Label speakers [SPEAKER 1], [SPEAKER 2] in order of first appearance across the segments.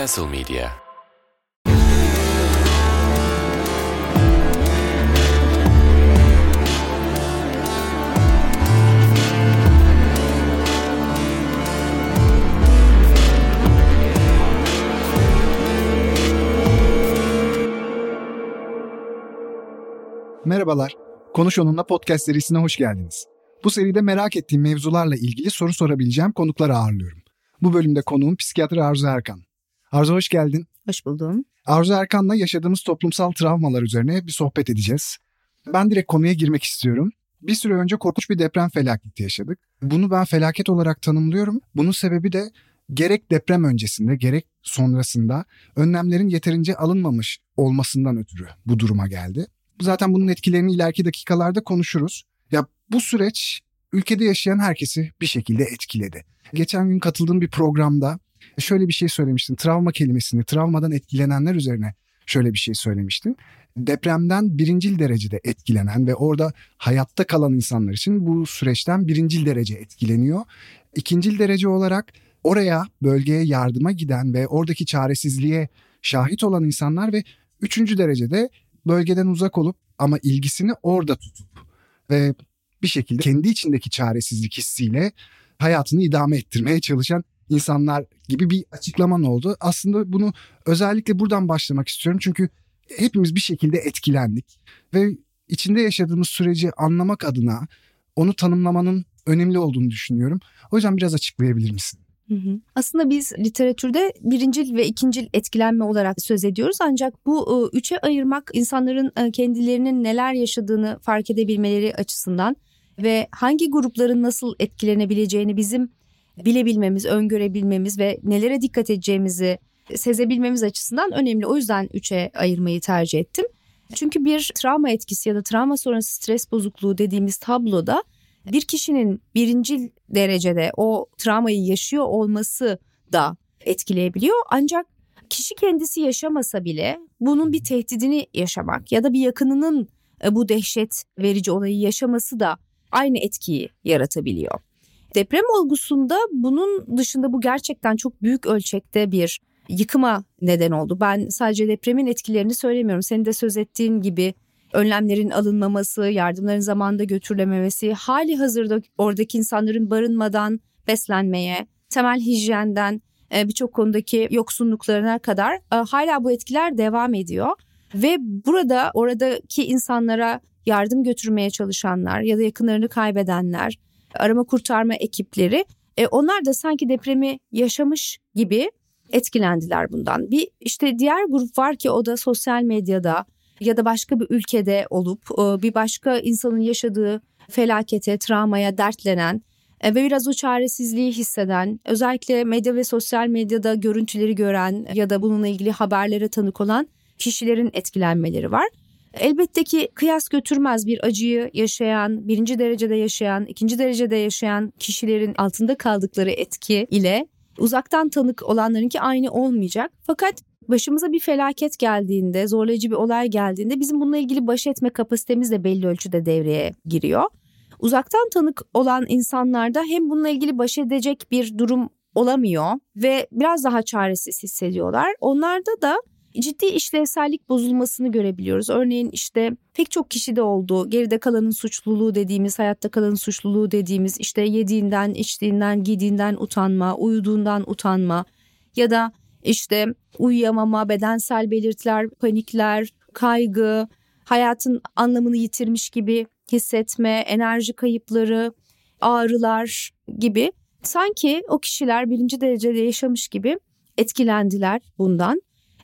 [SPEAKER 1] Castle Media
[SPEAKER 2] Merhabalar, Konuş Onunla podcast serisine hoş geldiniz. Bu seride merak ettiğim mevzularla ilgili soru sorabileceğim konukları ağırlıyorum. Bu bölümde konuğum psikiyatr Arzu Erkan. Arzu hoş geldin.
[SPEAKER 3] Hoş buldum.
[SPEAKER 2] Arzu Erkan'la yaşadığımız toplumsal travmalar üzerine bir sohbet edeceğiz. Ben direkt konuya girmek istiyorum. Bir süre önce korkunç bir deprem felaketi yaşadık. Bunu ben felaket olarak tanımlıyorum. Bunun sebebi de gerek deprem öncesinde gerek sonrasında önlemlerin yeterince alınmamış olmasından ötürü bu duruma geldi. Zaten bunun etkilerini ileriki dakikalarda konuşuruz. Ya bu süreç ülkede yaşayan herkesi bir şekilde etkiledi. Geçen gün katıldığım bir programda şöyle bir şey söylemiştin. Travma kelimesini, travmadan etkilenenler üzerine şöyle bir şey söylemiştin. Depremden birincil derecede etkilenen ve orada hayatta kalan insanlar için bu süreçten birincil derece etkileniyor. İkincil derece olarak oraya bölgeye yardıma giden ve oradaki çaresizliğe şahit olan insanlar ve üçüncü derecede bölgeden uzak olup ama ilgisini orada tutup ve bir şekilde kendi içindeki çaresizlik hissiyle hayatını idame ettirmeye çalışan insanlar gibi bir açıklaman oldu. Aslında bunu özellikle buradan başlamak istiyorum çünkü hepimiz bir şekilde etkilendik ve içinde yaşadığımız süreci anlamak adına onu tanımlamanın önemli olduğunu düşünüyorum. O yüzden biraz açıklayabilir misin?
[SPEAKER 3] Aslında biz literatürde birincil ve ikincil etkilenme olarak söz ediyoruz ancak bu üçe ayırmak insanların kendilerinin neler yaşadığını fark edebilmeleri açısından ve hangi grupların nasıl etkilenebileceğini bizim bilebilmemiz, öngörebilmemiz ve nelere dikkat edeceğimizi sezebilmemiz açısından önemli. O yüzden üçe ayırmayı tercih ettim. Çünkü bir travma etkisi ya da travma sonrası stres bozukluğu dediğimiz tabloda bir kişinin birinci derecede o travmayı yaşıyor olması da etkileyebiliyor. Ancak kişi kendisi yaşamasa bile bunun bir tehdidini yaşamak ya da bir yakınının bu dehşet verici olayı yaşaması da aynı etkiyi yaratabiliyor. Deprem olgusunda bunun dışında bu gerçekten çok büyük ölçekte bir yıkıma neden oldu. Ben sadece depremin etkilerini söylemiyorum. Senin de söz ettiğin gibi önlemlerin alınmaması, yardımların zamanında götürülememesi, hali hazırda oradaki insanların barınmadan beslenmeye, temel hijyenden e, birçok konudaki yoksunluklarına kadar e, hala bu etkiler devam ediyor. Ve burada oradaki insanlara yardım götürmeye çalışanlar ya da yakınlarını kaybedenler, arama kurtarma ekipleri e, onlar da sanki depremi yaşamış gibi etkilendiler bundan. Bir işte diğer grup var ki o da sosyal medyada ya da başka bir ülkede olup e, bir başka insanın yaşadığı felakete, travmaya dertlenen e, ve biraz o çaresizliği hisseden, özellikle medya ve sosyal medyada görüntüleri gören ya da bununla ilgili haberlere tanık olan kişilerin etkilenmeleri var. Elbette ki kıyas götürmez bir acıyı yaşayan, birinci derecede yaşayan, ikinci derecede yaşayan kişilerin altında kaldıkları etki ile uzaktan tanık olanlarınki aynı olmayacak. Fakat başımıza bir felaket geldiğinde, zorlayıcı bir olay geldiğinde bizim bununla ilgili baş etme kapasitemiz de belli ölçüde devreye giriyor. Uzaktan tanık olan insanlarda hem bununla ilgili baş edecek bir durum olamıyor ve biraz daha çaresiz hissediyorlar. Onlarda da ciddi işlevsellik bozulmasını görebiliyoruz. Örneğin işte pek çok kişide oldu. Geride kalanın suçluluğu dediğimiz, hayatta kalanın suçluluğu dediğimiz işte yediğinden, içtiğinden, giydiğinden utanma, uyuduğundan utanma ya da işte uyuyamama, bedensel belirtiler, panikler, kaygı, hayatın anlamını yitirmiş gibi hissetme, enerji kayıpları, ağrılar gibi sanki o kişiler birinci derecede yaşamış gibi etkilendiler bundan.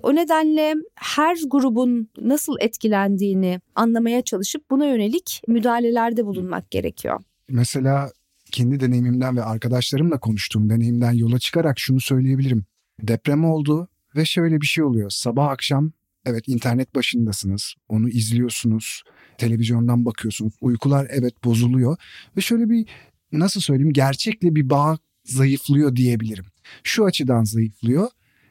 [SPEAKER 3] O nedenle her grubun nasıl etkilendiğini anlamaya çalışıp buna yönelik müdahalelerde bulunmak gerekiyor.
[SPEAKER 2] Mesela kendi deneyimimden ve arkadaşlarımla konuştuğum deneyimden yola çıkarak şunu söyleyebilirim. Deprem oldu ve şöyle bir şey oluyor. Sabah akşam evet internet başındasınız. Onu izliyorsunuz. Televizyondan bakıyorsunuz. Uykular evet bozuluyor. Ve şöyle bir nasıl söyleyeyim gerçekle bir bağ zayıflıyor diyebilirim. Şu açıdan zayıflıyor.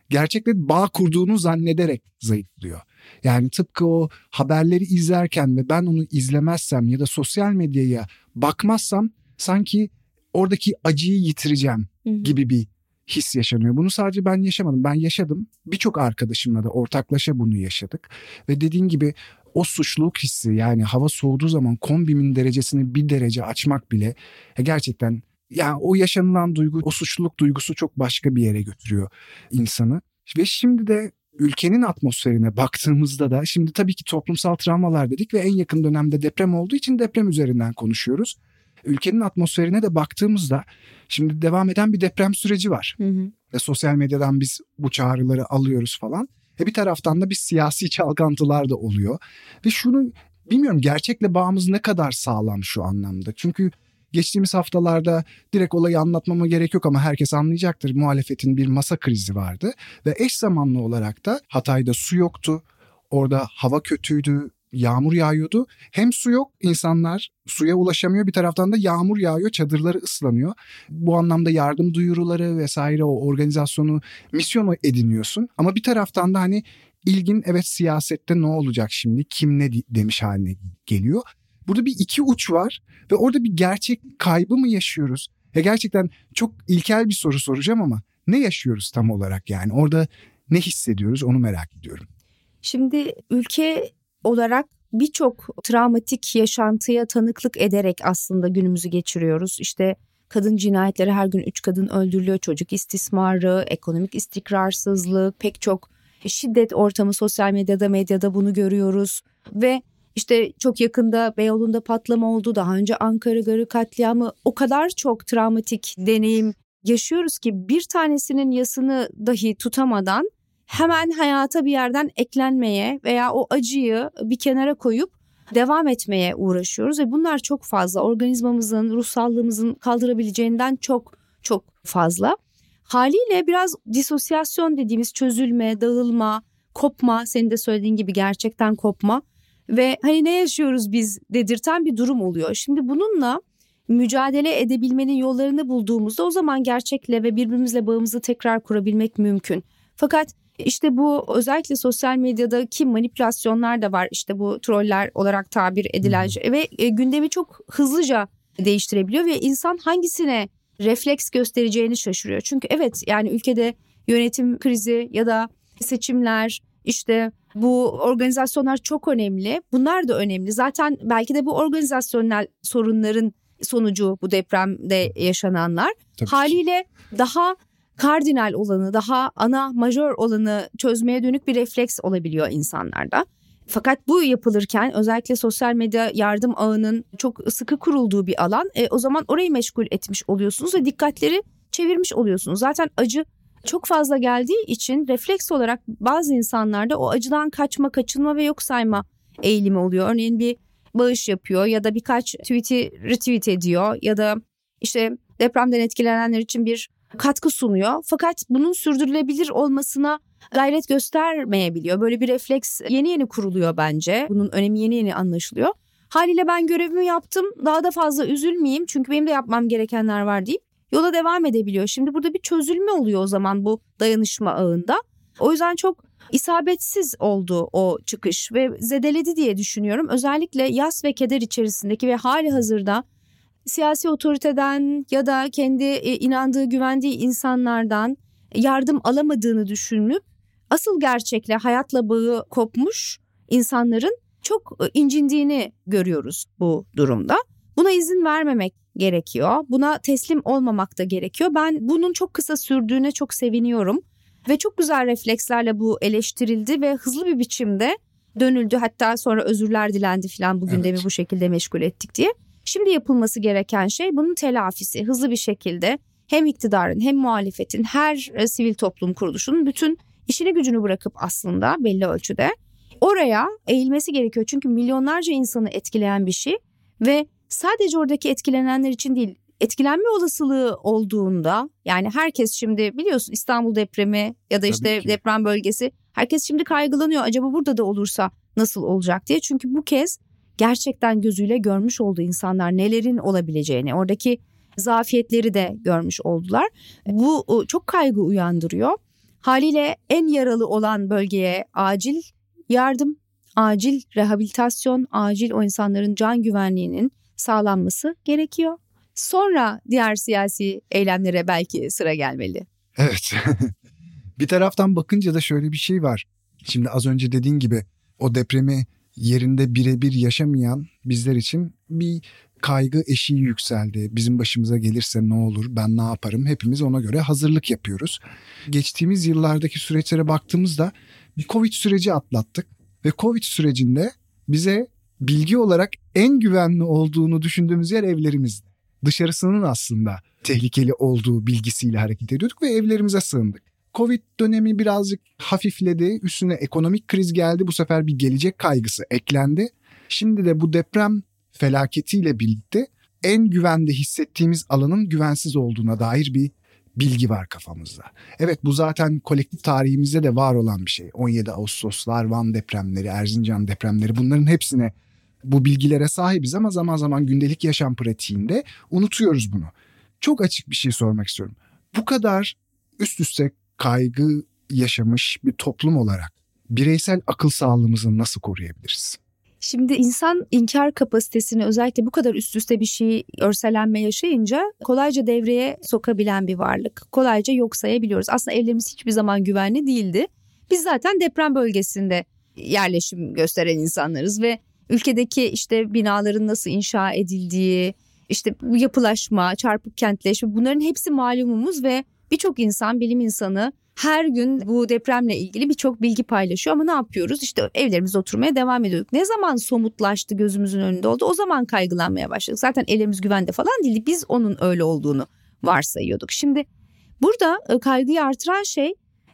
[SPEAKER 2] Gerçekle bağ kurduğunu zannederek zayıflıyor. Yani tıpkı o haberleri izlerken ve ben onu izlemezsem ya da sosyal medyaya bakmazsam sanki oradaki acıyı yitireceğim gibi bir his yaşanıyor. Bunu sadece ben yaşamadım. Ben yaşadım. Birçok arkadaşımla da ortaklaşa bunu yaşadık. Ve dediğin gibi o suçluluk hissi yani hava soğuduğu zaman kombimin derecesini bir derece açmak bile e, gerçekten yani o yaşanılan duygu, o suçluluk duygusu çok başka bir yere götürüyor insanı. Ve şimdi de ülkenin atmosferine baktığımızda da şimdi tabii ki toplumsal travmalar dedik ve en yakın dönemde deprem olduğu için deprem üzerinden konuşuyoruz. Ülkenin atmosferine de baktığımızda şimdi devam eden bir deprem süreci var. Hı hı. Ve sosyal medyadan biz bu çağrıları alıyoruz falan. E bir taraftan da bir siyasi çalkantılar da oluyor. Ve şunu bilmiyorum gerçekle bağımız ne kadar sağlam şu anlamda. Çünkü geçtiğimiz haftalarda direkt olayı anlatmama gerek yok ama herkes anlayacaktır. Muhalefetin bir masa krizi vardı ve eş zamanlı olarak da Hatay'da su yoktu. Orada hava kötüydü, yağmur yağıyordu. Hem su yok insanlar suya ulaşamıyor bir taraftan da yağmur yağıyor çadırları ıslanıyor. Bu anlamda yardım duyuruları vesaire o organizasyonu misyonu ediniyorsun. Ama bir taraftan da hani ilgin evet siyasette ne olacak şimdi kim ne demiş haline geliyor. Burada bir iki uç var ve orada bir gerçek kaybı mı yaşıyoruz? Ya gerçekten çok ilkel bir soru soracağım ama ne yaşıyoruz tam olarak yani? Orada ne hissediyoruz onu merak ediyorum.
[SPEAKER 3] Şimdi ülke olarak birçok travmatik yaşantıya tanıklık ederek aslında günümüzü geçiriyoruz. İşte kadın cinayetleri her gün 3 kadın öldürülüyor, çocuk istismarı, ekonomik istikrarsızlık, pek çok şiddet ortamı sosyal medyada medyada bunu görüyoruz ve işte çok yakında Beyoğlu'nda patlama oldu. Daha önce Ankara Garı katliamı o kadar çok travmatik deneyim yaşıyoruz ki bir tanesinin yasını dahi tutamadan hemen hayata bir yerden eklenmeye veya o acıyı bir kenara koyup devam etmeye uğraşıyoruz ve bunlar çok fazla organizmamızın, ruhsallığımızın kaldırabileceğinden çok çok fazla. Haliyle biraz disosyasyon dediğimiz çözülme, dağılma, kopma, senin de söylediğin gibi gerçekten kopma ve hani ne yaşıyoruz biz dedirten bir durum oluyor. Şimdi bununla mücadele edebilmenin yollarını bulduğumuzda o zaman gerçekle ve birbirimizle bağımızı tekrar kurabilmek mümkün. Fakat işte bu özellikle sosyal medyadaki manipülasyonlar da var. İşte bu troller olarak tabir edilen şey ve e, gündemi çok hızlıca değiştirebiliyor ve insan hangisine refleks göstereceğini şaşırıyor. Çünkü evet yani ülkede yönetim krizi ya da seçimler işte bu organizasyonlar çok önemli. Bunlar da önemli. Zaten belki de bu organizasyonel sorunların sonucu bu depremde yaşananlar. Tabii Haliyle ki. daha kardinal olanı, daha ana majör olanı çözmeye dönük bir refleks olabiliyor insanlarda. Fakat bu yapılırken özellikle sosyal medya yardım ağının çok sıkı kurulduğu bir alan. E, o zaman orayı meşgul etmiş oluyorsunuz ve dikkatleri çevirmiş oluyorsunuz. Zaten acı çok fazla geldiği için refleks olarak bazı insanlarda o acıdan kaçma, kaçınma ve yok sayma eğilimi oluyor. Örneğin bir bağış yapıyor ya da birkaç tweet'i retweet ediyor ya da işte depremden etkilenenler için bir katkı sunuyor. Fakat bunun sürdürülebilir olmasına gayret göstermeyebiliyor. Böyle bir refleks yeni yeni kuruluyor bence. Bunun önemi yeni yeni anlaşılıyor. Haliyle ben görevimi yaptım. Daha da fazla üzülmeyeyim çünkü benim de yapmam gerekenler var deyip yola devam edebiliyor. Şimdi burada bir çözülme oluyor o zaman bu dayanışma ağında. O yüzden çok isabetsiz oldu o çıkış ve zedeledi diye düşünüyorum. Özellikle yas ve keder içerisindeki ve hali hazırda siyasi otoriteden ya da kendi e, inandığı, güvendiği insanlardan yardım alamadığını düşünüp asıl gerçekle hayatla bağı kopmuş insanların çok e, incindiğini görüyoruz bu durumda. Buna izin vermemek gerekiyor. Buna teslim olmamak da gerekiyor. Ben bunun çok kısa sürdüğüne çok seviniyorum. Ve çok güzel reflekslerle bu eleştirildi ve hızlı bir biçimde dönüldü. Hatta sonra özürler dilendi falan bu gündemi evet. bu şekilde meşgul ettik diye. Şimdi yapılması gereken şey bunun telafisi hızlı bir şekilde hem iktidarın hem muhalefetin her e, sivil toplum kuruluşunun bütün işini gücünü bırakıp aslında belli ölçüde oraya eğilmesi gerekiyor. Çünkü milyonlarca insanı etkileyen bir şey ve sadece oradaki etkilenenler için değil etkilenme olasılığı olduğunda yani herkes şimdi biliyorsun İstanbul depremi ya da işte deprem bölgesi herkes şimdi kaygılanıyor acaba burada da olursa nasıl olacak diye. Çünkü bu kez gerçekten gözüyle görmüş oldu insanlar nelerin olabileceğini oradaki zafiyetleri de görmüş oldular. Bu çok kaygı uyandırıyor. Haliyle en yaralı olan bölgeye acil yardım, acil rehabilitasyon, acil o insanların can güvenliğinin sağlanması gerekiyor. Sonra diğer siyasi eylemlere belki sıra gelmeli.
[SPEAKER 2] Evet. bir taraftan bakınca da şöyle bir şey var. Şimdi az önce dediğin gibi o depremi yerinde birebir yaşamayan bizler için bir kaygı eşiği yükseldi. Bizim başımıza gelirse ne olur, ben ne yaparım? Hepimiz ona göre hazırlık yapıyoruz. Geçtiğimiz yıllardaki süreçlere baktığımızda bir Covid süreci atlattık ve Covid sürecinde bize bilgi olarak en güvenli olduğunu düşündüğümüz yer evlerimizdi. Dışarısının aslında tehlikeli olduğu bilgisiyle hareket ediyorduk ve evlerimize sığındık. Covid dönemi birazcık hafifledi. Üstüne ekonomik kriz geldi. Bu sefer bir gelecek kaygısı eklendi. Şimdi de bu deprem felaketiyle birlikte en güvende hissettiğimiz alanın güvensiz olduğuna dair bir bilgi var kafamızda. Evet bu zaten kolektif tarihimizde de var olan bir şey. 17 Ağustoslar, Van depremleri, Erzincan depremleri bunların hepsine bu bilgilere sahibiz ama zaman zaman gündelik yaşam pratiğinde unutuyoruz bunu. Çok açık bir şey sormak istiyorum. Bu kadar üst üste kaygı yaşamış bir toplum olarak bireysel akıl sağlığımızı nasıl koruyabiliriz?
[SPEAKER 3] Şimdi insan inkar kapasitesini özellikle bu kadar üst üste bir şey örselenme yaşayınca kolayca devreye sokabilen bir varlık. Kolayca yok sayabiliyoruz. Aslında evlerimiz hiçbir zaman güvenli değildi. Biz zaten deprem bölgesinde yerleşim gösteren insanlarız ve ülkedeki işte binaların nasıl inşa edildiği, işte yapılaşma, çarpık kentleşme bunların hepsi malumumuz ve birçok insan, bilim insanı her gün bu depremle ilgili birçok bilgi paylaşıyor ama ne yapıyoruz? İşte evlerimizde oturmaya devam ediyorduk. Ne zaman somutlaştı gözümüzün önünde oldu o zaman kaygılanmaya başladık. Zaten elimiz güvende falan değildi. Biz onun öyle olduğunu varsayıyorduk. Şimdi burada e, kaygıyı artıran şey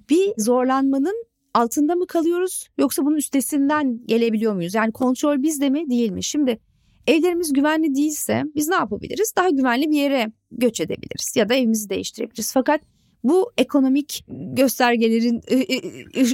[SPEAKER 3] bir zorlanmanın altında mı kalıyoruz yoksa bunun üstesinden gelebiliyor muyuz? Yani kontrol bizde mi değil mi? Şimdi evlerimiz güvenli değilse biz ne yapabiliriz? Daha güvenli bir yere göç edebiliriz ya da evimizi değiştirebiliriz. Fakat bu ekonomik göstergelerin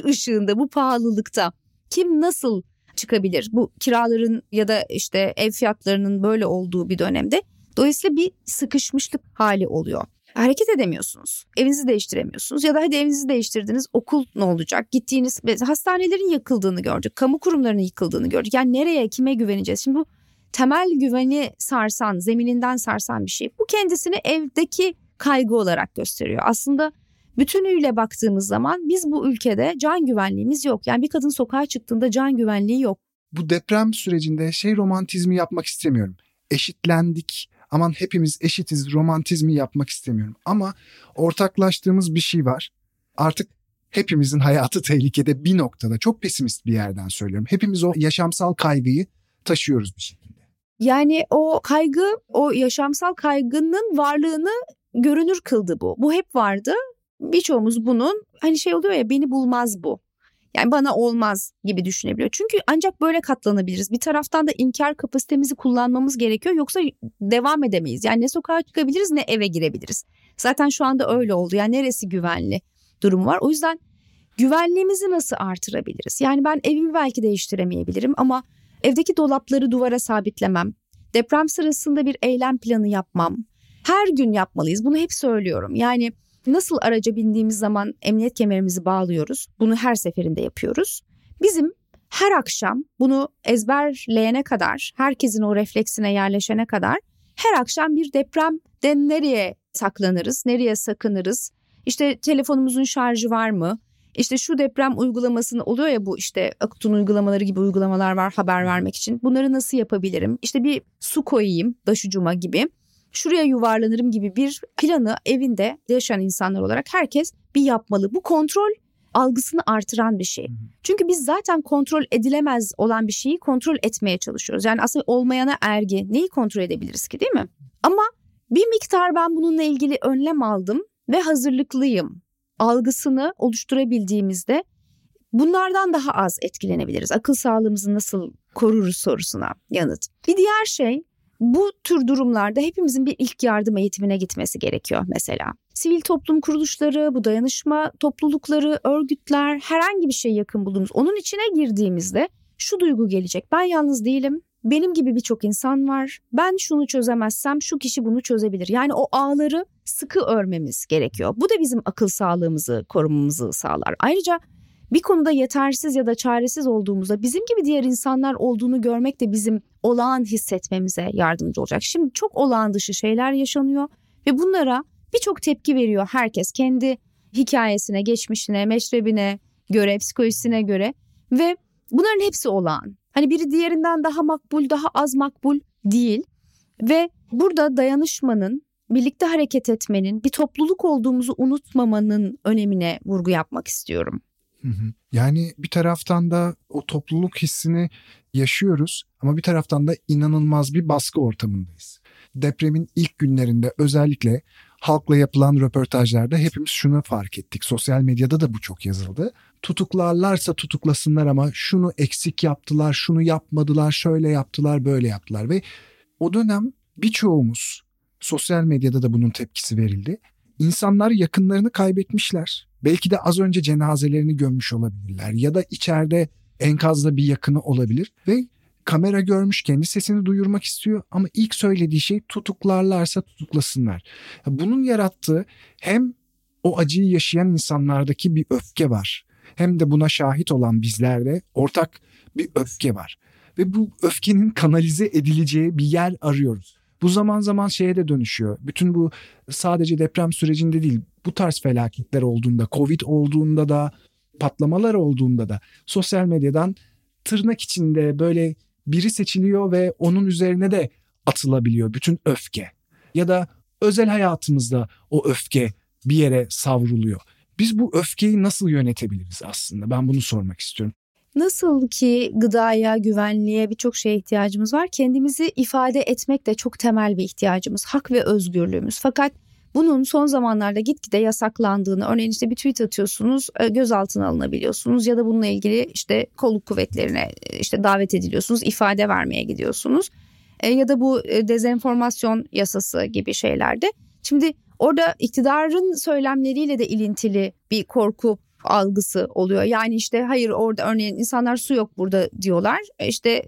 [SPEAKER 3] ışığında, bu pahalılıkta kim nasıl çıkabilir? Bu kiraların ya da işte ev fiyatlarının böyle olduğu bir dönemde dolayısıyla bir sıkışmışlık hali oluyor. Hareket edemiyorsunuz. Evinizi değiştiremiyorsunuz ya da hadi evinizi değiştirdiniz okul ne olacak? Gittiğiniz hastanelerin yakıldığını gördük. Kamu kurumlarının yıkıldığını gördük. Yani nereye kime güveneceğiz? Şimdi bu temel güveni sarsan, zemininden sarsan bir şey. Bu kendisini evdeki kaygı olarak gösteriyor. Aslında bütünüyle baktığımız zaman biz bu ülkede can güvenliğimiz yok. Yani bir kadın sokağa çıktığında can güvenliği yok.
[SPEAKER 2] Bu deprem sürecinde şey romantizmi yapmak istemiyorum. Eşitlendik, aman hepimiz eşitiz romantizmi yapmak istemiyorum. Ama ortaklaştığımız bir şey var. Artık hepimizin hayatı tehlikede bir noktada çok pesimist bir yerden söylüyorum. Hepimiz o yaşamsal kaygıyı taşıyoruz bir şekilde.
[SPEAKER 3] Yani o kaygı, o yaşamsal kaygının varlığını görünür kıldı bu. Bu hep vardı. Birçoğumuz bunun hani şey oluyor ya beni bulmaz bu. Yani bana olmaz gibi düşünebiliyor. Çünkü ancak böyle katlanabiliriz. Bir taraftan da inkar kapasitemizi kullanmamız gerekiyor. Yoksa devam edemeyiz. Yani ne sokağa çıkabiliriz ne eve girebiliriz. Zaten şu anda öyle oldu. Yani neresi güvenli durum var. O yüzden güvenliğimizi nasıl artırabiliriz? Yani ben evimi belki değiştiremeyebilirim ama evdeki dolapları duvara sabitlemem. Deprem sırasında bir eylem planı yapmam her gün yapmalıyız. Bunu hep söylüyorum. Yani nasıl araca bindiğimiz zaman emniyet kemerimizi bağlıyoruz. Bunu her seferinde yapıyoruz. Bizim her akşam bunu ezberleyene kadar, herkesin o refleksine yerleşene kadar her akşam bir depremde nereye saklanırız, nereye sakınırız? İşte telefonumuzun şarjı var mı? İşte şu deprem uygulamasını oluyor ya bu işte Akut'un uygulamaları gibi uygulamalar var haber vermek için. Bunları nasıl yapabilirim? İşte bir su koyayım daşucuma gibi şuraya yuvarlanırım gibi bir planı evinde yaşayan insanlar olarak herkes bir yapmalı. Bu kontrol algısını artıran bir şey. Çünkü biz zaten kontrol edilemez olan bir şeyi kontrol etmeye çalışıyoruz. Yani aslında olmayana ergi neyi kontrol edebiliriz ki değil mi? Ama bir miktar ben bununla ilgili önlem aldım ve hazırlıklıyım algısını oluşturabildiğimizde bunlardan daha az etkilenebiliriz. Akıl sağlığımızı nasıl koruruz sorusuna yanıt. Bir diğer şey bu tür durumlarda hepimizin bir ilk yardım eğitimine gitmesi gerekiyor mesela. Sivil toplum kuruluşları, bu dayanışma toplulukları, örgütler, herhangi bir şey yakın bulduğumuz onun içine girdiğimizde şu duygu gelecek. Ben yalnız değilim. Benim gibi birçok insan var. Ben şunu çözemezsem şu kişi bunu çözebilir. Yani o ağları sıkı örmemiz gerekiyor. Bu da bizim akıl sağlığımızı korumamızı sağlar. Ayrıca bir konuda yetersiz ya da çaresiz olduğumuzda bizim gibi diğer insanlar olduğunu görmek de bizim olağan hissetmemize yardımcı olacak. Şimdi çok olağan dışı şeyler yaşanıyor ve bunlara birçok tepki veriyor herkes kendi hikayesine, geçmişine, meşrebine göre, psikolojisine göre ve bunların hepsi olağan. Hani biri diğerinden daha makbul, daha az makbul değil ve burada dayanışmanın, birlikte hareket etmenin, bir topluluk olduğumuzu unutmamanın önemine vurgu yapmak istiyorum.
[SPEAKER 2] Yani bir taraftan da o topluluk hissini yaşıyoruz ama bir taraftan da inanılmaz bir baskı ortamındayız. Depremin ilk günlerinde özellikle halkla yapılan röportajlarda hepimiz şunu fark ettik. Sosyal medyada da bu çok yazıldı. Tutuklarlarsa tutuklasınlar ama şunu eksik yaptılar, şunu yapmadılar, şöyle yaptılar, böyle yaptılar ve o dönem birçoğumuz sosyal medyada da bunun tepkisi verildi. İnsanlar yakınlarını kaybetmişler. Belki de az önce cenazelerini gömmüş olabilirler ya da içeride enkazda bir yakını olabilir ve kamera görmüş kendi sesini duyurmak istiyor ama ilk söylediği şey tutuklarlarsa tutuklasınlar. Bunun yarattığı hem o acıyı yaşayan insanlardaki bir öfke var hem de buna şahit olan bizlerde ortak bir öfke var. Ve bu öfkenin kanalize edileceği bir yer arıyoruz. Bu zaman zaman şeye de dönüşüyor. Bütün bu sadece deprem sürecinde değil bu tarz felaketler olduğunda, Covid olduğunda da, patlamalar olduğunda da sosyal medyadan tırnak içinde böyle biri seçiliyor ve onun üzerine de atılabiliyor bütün öfke. Ya da özel hayatımızda o öfke bir yere savruluyor. Biz bu öfkeyi nasıl yönetebiliriz aslında? Ben bunu sormak istiyorum.
[SPEAKER 3] Nasıl ki gıdaya, güvenliğe birçok şeye ihtiyacımız var. Kendimizi ifade etmek de çok temel bir ihtiyacımız. Hak ve özgürlüğümüz. Fakat bunun son zamanlarda gitgide yasaklandığını, örneğin işte bir tweet atıyorsunuz, e, gözaltına alınabiliyorsunuz ya da bununla ilgili işte kolluk kuvvetlerine e, işte davet ediliyorsunuz, ifade vermeye gidiyorsunuz. E, ya da bu dezenformasyon yasası gibi şeylerde. Şimdi orada iktidarın söylemleriyle de ilintili bir korku algısı oluyor. Yani işte hayır orada örneğin insanlar su yok burada diyorlar. İşte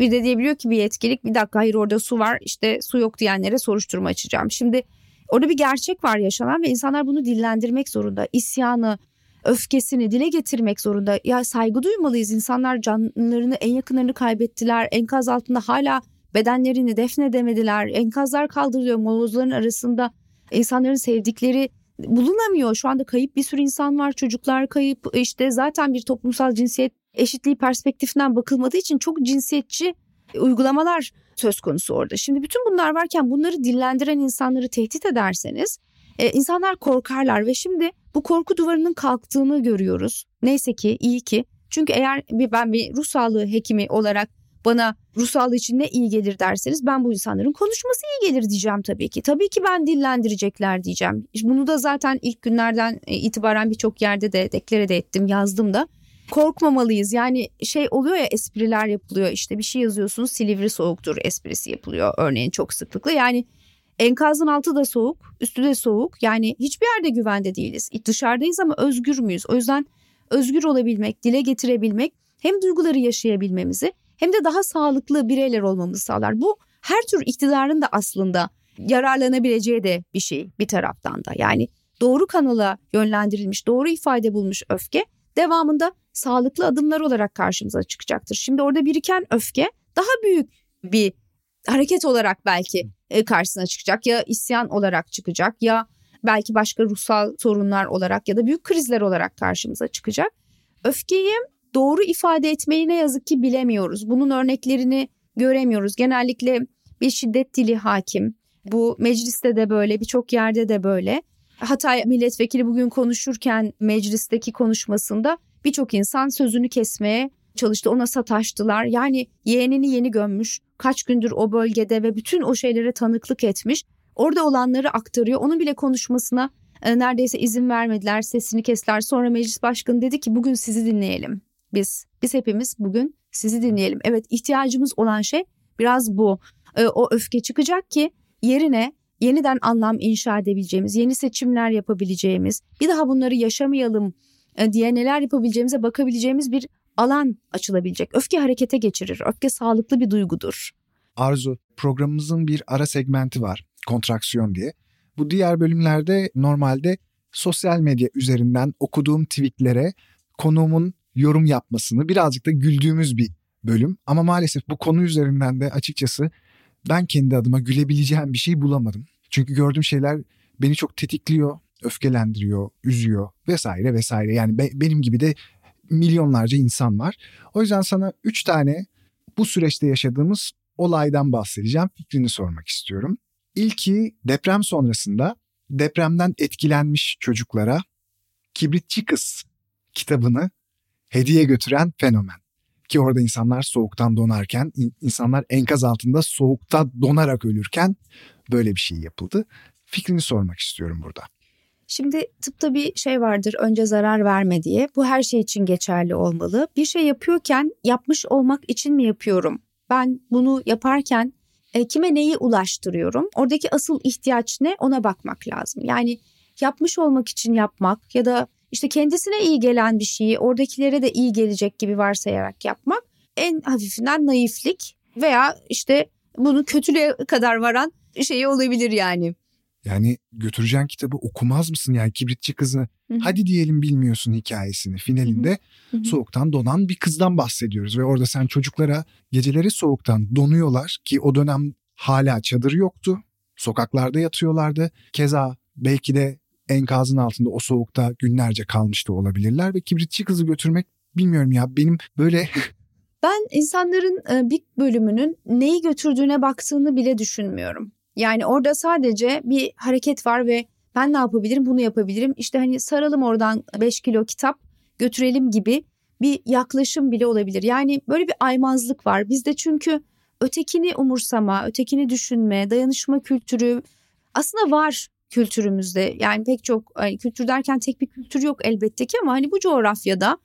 [SPEAKER 3] bir de diyebiliyor ki bir yetkilik bir dakika hayır orada su var işte su yok diyenlere soruşturma açacağım. Şimdi Orada bir gerçek var yaşanan ve insanlar bunu dillendirmek zorunda. İsyanı, öfkesini dile getirmek zorunda. Ya saygı duymalıyız. İnsanlar canlarını, en yakınlarını kaybettiler. Enkaz altında hala bedenlerini defnedemediler. Enkazlar kaldırılıyor molozların arasında. İnsanların sevdikleri bulunamıyor. Şu anda kayıp bir sürü insan var. Çocuklar kayıp. İşte zaten bir toplumsal cinsiyet eşitliği perspektifinden bakılmadığı için çok cinsiyetçi uygulamalar söz konusu orada. Şimdi bütün bunlar varken bunları dillendiren insanları tehdit ederseniz e, insanlar korkarlar ve şimdi bu korku duvarının kalktığını görüyoruz. Neyse ki iyi ki çünkü eğer bir ben bir ruh sağlığı hekimi olarak bana ruh sağlığı için ne iyi gelir derseniz ben bu insanların konuşması iyi gelir diyeceğim tabii ki. Tabii ki ben dillendirecekler diyeceğim. Bunu da zaten ilk günlerden e, itibaren birçok yerde de deklare de ettim yazdım da korkmamalıyız. Yani şey oluyor ya espriler yapılıyor işte bir şey yazıyorsunuz Silivri soğuktur esprisi yapılıyor örneğin çok sıklıkla. Yani enkazın altı da soğuk üstü de soğuk yani hiçbir yerde güvende değiliz. Dışarıdayız ama özgür müyüz? O yüzden özgür olabilmek, dile getirebilmek hem duyguları yaşayabilmemizi hem de daha sağlıklı bireyler olmamızı sağlar. Bu her tür iktidarın da aslında yararlanabileceği de bir şey bir taraftan da. Yani doğru kanala yönlendirilmiş, doğru ifade bulmuş öfke devamında sağlıklı adımlar olarak karşımıza çıkacaktır. Şimdi orada biriken öfke daha büyük bir hareket olarak belki e, karşısına çıkacak ya isyan olarak çıkacak ya belki başka ruhsal sorunlar olarak ya da büyük krizler olarak karşımıza çıkacak. Öfkeyi doğru ifade etmeyi ne yazık ki bilemiyoruz. Bunun örneklerini göremiyoruz. Genellikle bir şiddet dili hakim. Bu mecliste de böyle, birçok yerde de böyle. Hatay milletvekili bugün konuşurken meclisteki konuşmasında birçok insan sözünü kesmeye çalıştı. Ona sataştılar. Yani yeğenini yeni gömmüş. Kaç gündür o bölgede ve bütün o şeylere tanıklık etmiş. Orada olanları aktarıyor. Onun bile konuşmasına e, neredeyse izin vermediler. Sesini kestiler. Sonra meclis başkanı dedi ki bugün sizi dinleyelim. Biz biz hepimiz bugün sizi dinleyelim. Evet ihtiyacımız olan şey biraz bu. E, o öfke çıkacak ki yerine yeniden anlam inşa edebileceğimiz, yeni seçimler yapabileceğimiz, bir daha bunları yaşamayalım e, diye neler yapabileceğimize bakabileceğimiz bir alan açılabilecek. Öfke harekete geçirir. Öfke sağlıklı bir duygudur.
[SPEAKER 2] Arzu, programımızın bir ara segmenti var. Kontraksiyon diye. Bu diğer bölümlerde normalde sosyal medya üzerinden okuduğum tweetlere konuğumun yorum yapmasını birazcık da güldüğümüz bir bölüm. Ama maalesef bu konu üzerinden de açıkçası ben kendi adıma gülebileceğim bir şey bulamadım. Çünkü gördüğüm şeyler beni çok tetikliyor. öfkelendiriyor, üzüyor vesaire vesaire. Yani be, benim gibi de milyonlarca insan var. O yüzden sana üç tane bu süreçte yaşadığımız olaydan bahsedeceğim. Fikrini sormak istiyorum. İlki deprem sonrasında depremden etkilenmiş çocuklara Kibritçi Kız kitabını hediye götüren fenomen. Ki orada insanlar soğuktan donarken, insanlar enkaz altında soğukta donarak ölürken böyle bir şey yapıldı. Fikrini sormak istiyorum burada.
[SPEAKER 3] Şimdi tıpta bir şey vardır önce zarar verme diye. Bu her şey için geçerli olmalı. Bir şey yapıyorken yapmış olmak için mi yapıyorum? Ben bunu yaparken e, kime neyi ulaştırıyorum? Oradaki asıl ihtiyaç ne ona bakmak lazım. Yani yapmış olmak için yapmak ya da işte kendisine iyi gelen bir şeyi oradakilere de iyi gelecek gibi varsayarak yapmak en hafifinden naiflik veya işte bunu kötülüğe kadar varan şey olabilir yani.
[SPEAKER 2] Yani götüreceğin kitabı okumaz mısın yani kibritçi kızı Hı-hı. hadi diyelim bilmiyorsun hikayesini finalinde Hı-hı. soğuktan donan bir kızdan bahsediyoruz ve orada sen çocuklara geceleri soğuktan donuyorlar ki o dönem hala çadır yoktu sokaklarda yatıyorlardı keza belki de enkazın altında o soğukta günlerce kalmış da olabilirler ve kibritçi kızı götürmek bilmiyorum ya benim böyle
[SPEAKER 3] Ben insanların e, bir bölümünün neyi götürdüğüne baktığını bile düşünmüyorum. Yani orada sadece bir hareket var ve ben ne yapabilirim bunu yapabilirim. İşte hani saralım oradan 5 kilo kitap götürelim gibi bir yaklaşım bile olabilir. Yani böyle bir aymazlık var. Bizde çünkü ötekini umursama, ötekini düşünme, dayanışma kültürü aslında var kültürümüzde. Yani pek çok hani kültür derken tek bir kültür yok elbette ki ama hani bu coğrafyada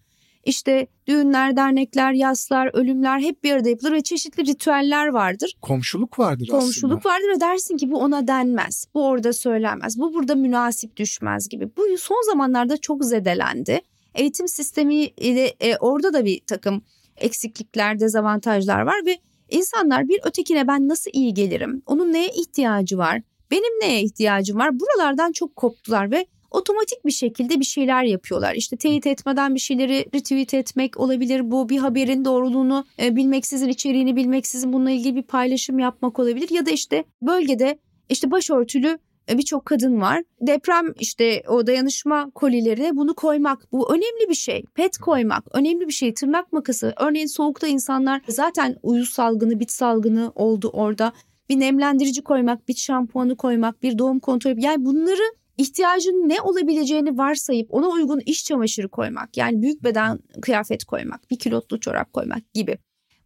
[SPEAKER 3] işte düğünler, dernekler, yaslar, ölümler hep bir arada yapılır ve çeşitli ritüeller vardır.
[SPEAKER 2] Komşuluk vardır
[SPEAKER 3] Komşuluk aslında. Komşuluk vardır ve dersin ki bu ona denmez. Bu orada söylenmez. Bu burada münasip düşmez gibi. Bu son zamanlarda çok zedelendi. Eğitim sistemi ile e, orada da bir takım eksiklikler, dezavantajlar var ve insanlar bir ötekine ben nasıl iyi gelirim? Onun neye ihtiyacı var? Benim neye ihtiyacım var? Buralardan çok koptular ve otomatik bir şekilde bir şeyler yapıyorlar. İşte teyit etmeden bir şeyleri retweet etmek olabilir. Bu bir haberin doğruluğunu e, bilmeksizin, içeriğini bilmeksizin bununla ilgili bir paylaşım yapmak olabilir. Ya da işte bölgede işte başörtülü e, birçok kadın var. Deprem işte o dayanışma kolilerine bunu koymak bu önemli bir şey. Pet koymak önemli bir şey. Tırnak makası örneğin soğukta insanlar zaten uyuz salgını, bit salgını oldu orada. Bir nemlendirici koymak, bit şampuanı koymak, bir doğum kontrolü yani bunları ihtiyacın ne olabileceğini varsayıp ona uygun iş çamaşırı koymak yani büyük beden kıyafet koymak, bir kilotlu çorap koymak gibi.